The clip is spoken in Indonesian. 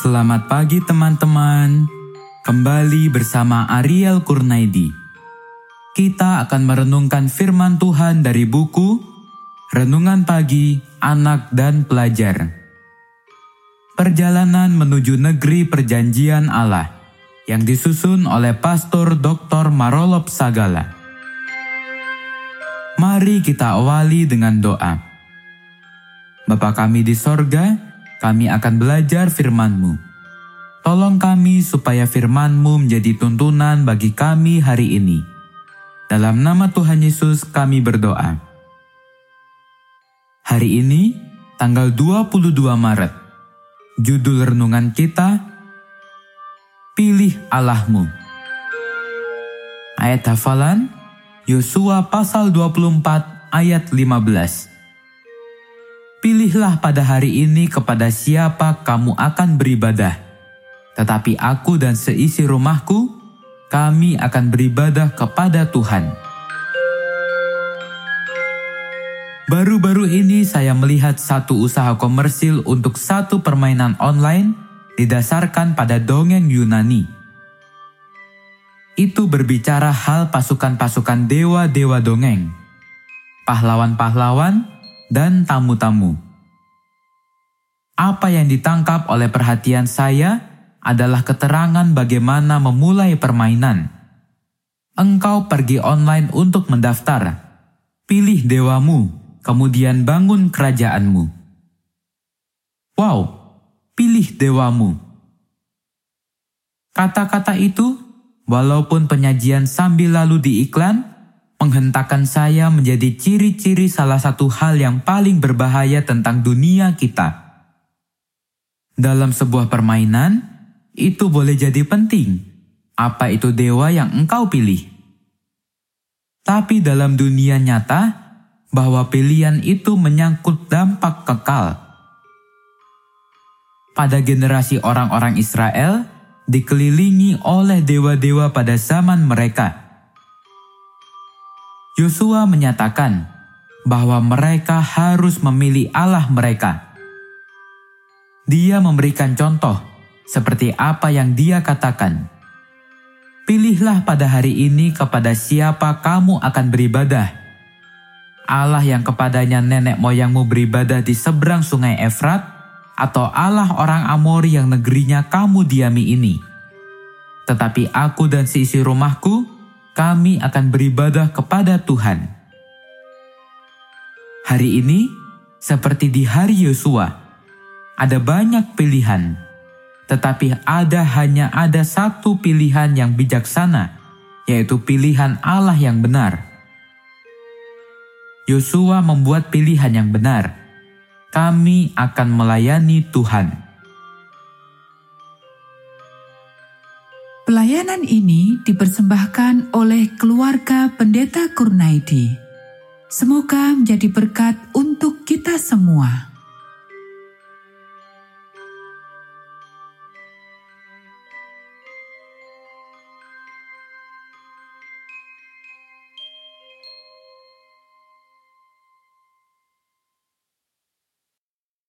Selamat pagi teman-teman. Kembali bersama Ariel Kurnaidi. Kita akan merenungkan firman Tuhan dari buku Renungan Pagi Anak dan Pelajar. Perjalanan menuju negeri perjanjian Allah yang disusun oleh Pastor Dr. Marolop Sagala. Mari kita awali dengan doa. Bapa kami di sorga, kami akan belajar firman-Mu. Tolong kami supaya firman-Mu menjadi tuntunan bagi kami hari ini. Dalam nama Tuhan Yesus kami berdoa. Hari ini, tanggal 22 Maret, judul renungan kita, Pilih Allahmu. Ayat hafalan, Yosua pasal 24 ayat 15. Pilihlah pada hari ini kepada siapa kamu akan beribadah. Tetapi aku dan seisi rumahku, kami akan beribadah kepada Tuhan. Baru-baru ini saya melihat satu usaha komersil untuk satu permainan online didasarkan pada dongeng Yunani. Itu berbicara hal pasukan-pasukan dewa-dewa dongeng, pahlawan-pahlawan, dan tamu-tamu. Apa yang ditangkap oleh perhatian saya adalah keterangan bagaimana memulai permainan. Engkau pergi online untuk mendaftar. Pilih dewamu, kemudian bangun kerajaanmu. Wow, pilih dewamu. Kata-kata itu, walaupun penyajian sambil lalu di iklan, menghentakan saya menjadi ciri-ciri salah satu hal yang paling berbahaya tentang dunia kita. Dalam sebuah permainan, itu boleh jadi penting. Apa itu dewa yang engkau pilih? Tapi dalam dunia nyata, bahwa pilihan itu menyangkut dampak kekal. Pada generasi orang-orang Israel, dikelilingi oleh dewa-dewa pada zaman mereka Yosua menyatakan bahwa mereka harus memilih Allah mereka. Dia memberikan contoh seperti apa yang dia katakan. Pilihlah pada hari ini kepada siapa kamu akan beribadah. Allah yang kepadanya nenek moyangmu beribadah di seberang sungai Efrat, atau Allah orang Amori yang negerinya kamu diami ini. Tetapi aku dan seisi rumahku kami akan beribadah kepada Tuhan. Hari ini, seperti di hari Yosua, ada banyak pilihan, tetapi ada hanya ada satu pilihan yang bijaksana, yaitu pilihan Allah yang benar. Yosua membuat pilihan yang benar. Kami akan melayani Tuhan. Pelayanan ini dipersembahkan oleh keluarga Pendeta Kurnaidi. Semoga menjadi berkat untuk kita semua.